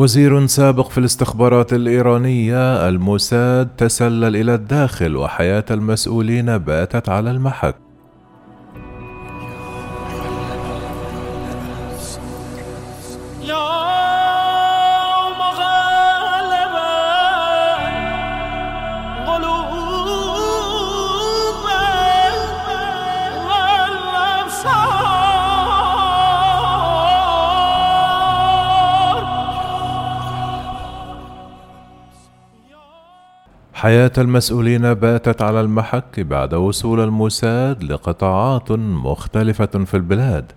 وزير سابق في الاستخبارات الإيرانية الموساد تسلل إلى الداخل وحياة المسؤولين باتت على المحك. حياة المسؤولين باتت على المحك بعد وصول الموساد لقطاعات مختلفة في البلاد.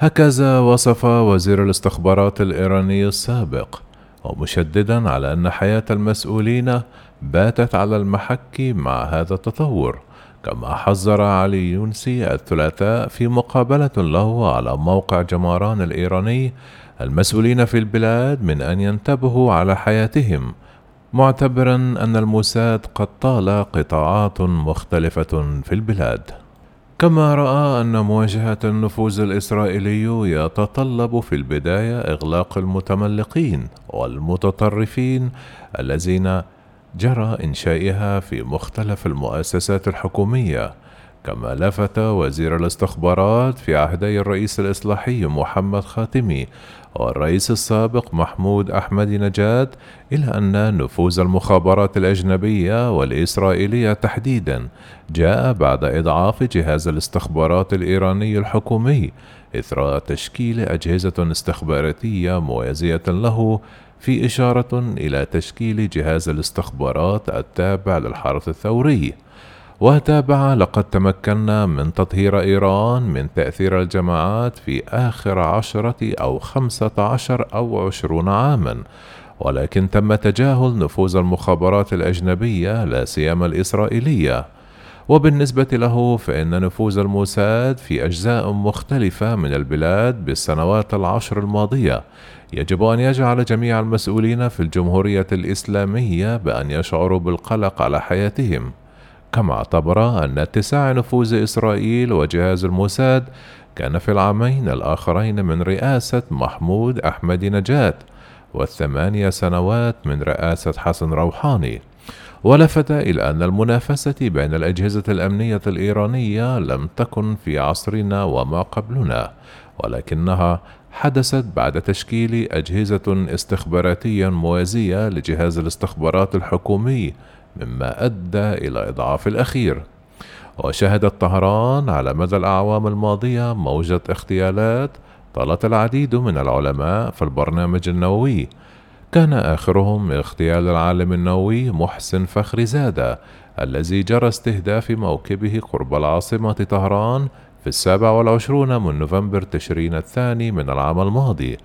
هكذا وصف وزير الاستخبارات الإيراني السابق ومشددا على أن حياة المسؤولين باتت على المحك مع هذا التطور كما حذر علي يونسي الثلاثاء في مقابلة له على موقع جماران الإيراني المسؤولين في البلاد من أن ينتبهوا على حياتهم معتبرا أن الموساد قد طال قطاعات مختلفة في البلاد. كما رأى أن مواجهة النفوذ الإسرائيلي يتطلب في البداية إغلاق المتملقين والمتطرفين الذين جرى إنشائها في مختلف المؤسسات الحكومية كما لفت وزير الاستخبارات في عهدي الرئيس الإصلاحي محمد خاتمي والرئيس السابق محمود أحمد نجاد إلى أن نفوذ المخابرات الأجنبية والإسرائيلية تحديدا جاء بعد إضعاف جهاز الاستخبارات الإيراني الحكومي إثر تشكيل أجهزة استخباراتية موازية له في إشارة إلى تشكيل جهاز الاستخبارات التابع للحرس الثوري. وتابع لقد تمكنا من تطهير إيران من تأثير الجماعات في آخر عشرة أو خمسة عشر أو عشرون عاما. ولكن تم تجاهل نفوذ المخابرات الأجنبية لا سيما الإسرائيلية. وبالنسبة له فإن نفوذ الموساد في أجزاء مختلفة من البلاد بالسنوات العشر الماضية. يجب أن يجعل جميع المسؤولين في الجمهورية الإسلامية بأن يشعروا بالقلق على حياتهم. كما اعتبر أن اتساع نفوذ إسرائيل وجهاز الموساد كان في العامين الآخرين من رئاسة محمود أحمد نجات والثمانية سنوات من رئاسة حسن روحاني. ولفت إلى أن المنافسة بين الأجهزة الأمنية الإيرانية لم تكن في عصرنا وما قبلنا ولكنها حدثت بعد تشكيل أجهزة استخباراتية موازية لجهاز الاستخبارات الحكومي مما أدى إلى إضعاف الأخير. وشهدت طهران على مدى الأعوام الماضية موجة اغتيالات طالت العديد من العلماء في البرنامج النووي. كان آخرهم اغتيال العالم النووي محسن فخري زادة الذي جرى استهداف موكبه قرب العاصمة طهران في السابع والعشرون من نوفمبر تشرين الثاني من العام الماضي.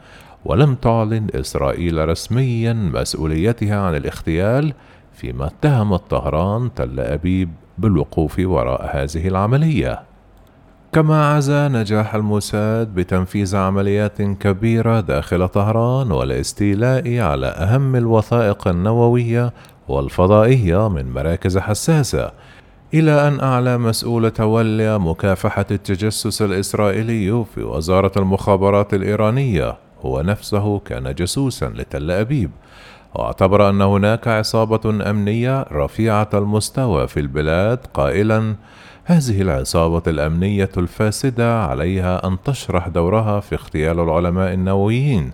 ولم تعلن إسرائيل رسميا مسؤوليتها عن الاغتيال فيما اتهمت طهران تل أبيب بالوقوف وراء هذه العملية. كما عزى نجاح الموساد بتنفيذ عمليات كبيرة داخل طهران والاستيلاء على أهم الوثائق النووية والفضائية من مراكز حساسة إلى أن أعلى مسؤول تولي مكافحة التجسس الإسرائيلي في وزارة المخابرات الإيرانية هو نفسه كان جاسوسا لتل أبيب. واعتبر أن هناك عصابة أمنية رفيعة المستوى في البلاد قائلا هذه العصابة الأمنية الفاسدة عليها أن تشرح دورها في اغتيال العلماء النوويين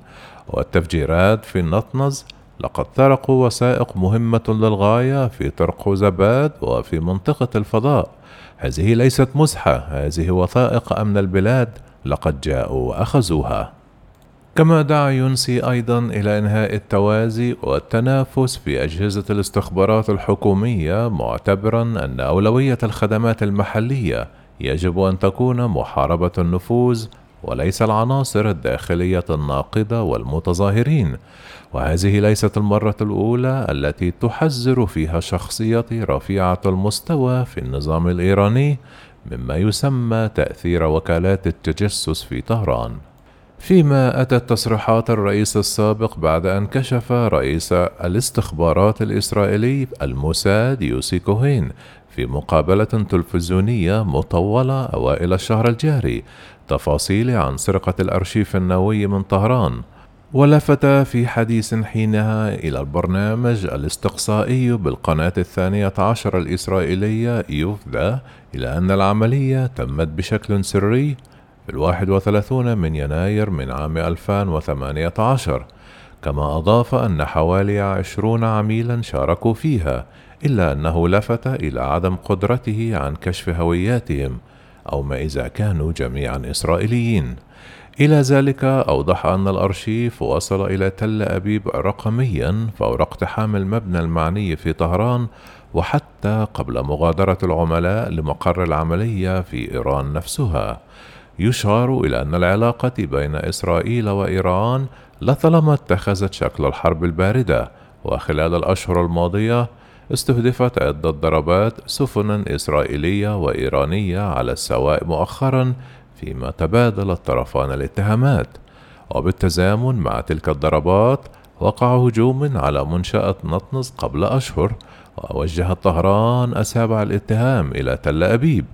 والتفجيرات في النطنز لقد سرقوا وثائق مهمة للغاية في ترقوزباد وفي منطقة الفضاء. هذه ليست مزحة هذه وثائق أمن البلاد لقد جاءوا وأخذوها. كما دعا يونسي أيضا إلى إنهاء التوازي والتنافس في أجهزة الاستخبارات الحكومية معتبرا أن أولوية الخدمات المحلية يجب أن تكون محاربة النفوذ وليس العناصر الداخلية الناقدة والمتظاهرين. وهذه ليست المرة الأولى التي تحذر فيها شخصية رفيعة المستوى في النظام الإيراني مما يسمى تأثير وكالات التجسس في طهران. فيما أتت تصريحات الرئيس السابق بعد أن كشف رئيس الاستخبارات الإسرائيلي الموساد يوسي كوهين في مقابلة تلفزيونية مطولة أوائل الشهر الجاري تفاصيل عن سرقة الأرشيف النووي من طهران. ولفت في حديث حينها إلى البرنامج الاستقصائي بالقناة الثانية عشر الإسرائيلية يوفدا إلى أن العملية تمت بشكل سري في الواحد وثلاثون من يناير من عام 2018 كما أضاف أن حوالي عشرون عميلا شاركوا فيها إلا أنه لفت إلى عدم قدرته عن كشف هوياتهم أو ما إذا كانوا جميعا إسرائيليين. إلى ذلك أوضح أن الأرشيف وصل إلى تل أبيب رقميا فور اقتحام المبنى المعني في طهران وحتى قبل مغادرة العملاء لمقر العملية في إيران نفسها. يشار إلى أن العلاقة بين إسرائيل وإيران لطالما اتخذت شكل الحرب الباردة وخلال الأشهر الماضية استهدفت عدة ضربات سفنا إسرائيلية وإيرانية على السواء مؤخرا فيما تبادل الطرفان الاتهامات. وبالتزامن مع تلك الضربات وقع هجوم على منشأة نطنز قبل أشهر ووجهت طهران أسابع الاتهام إلى تل أبيب.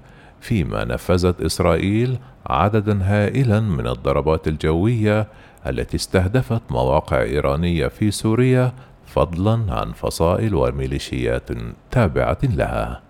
فيما نفذت إسرائيل عددا هائلا من الضربات الجوية التي استهدفت مواقع إيرانية في سوريا فضلا عن فصائل وميليشيات تابعة لها.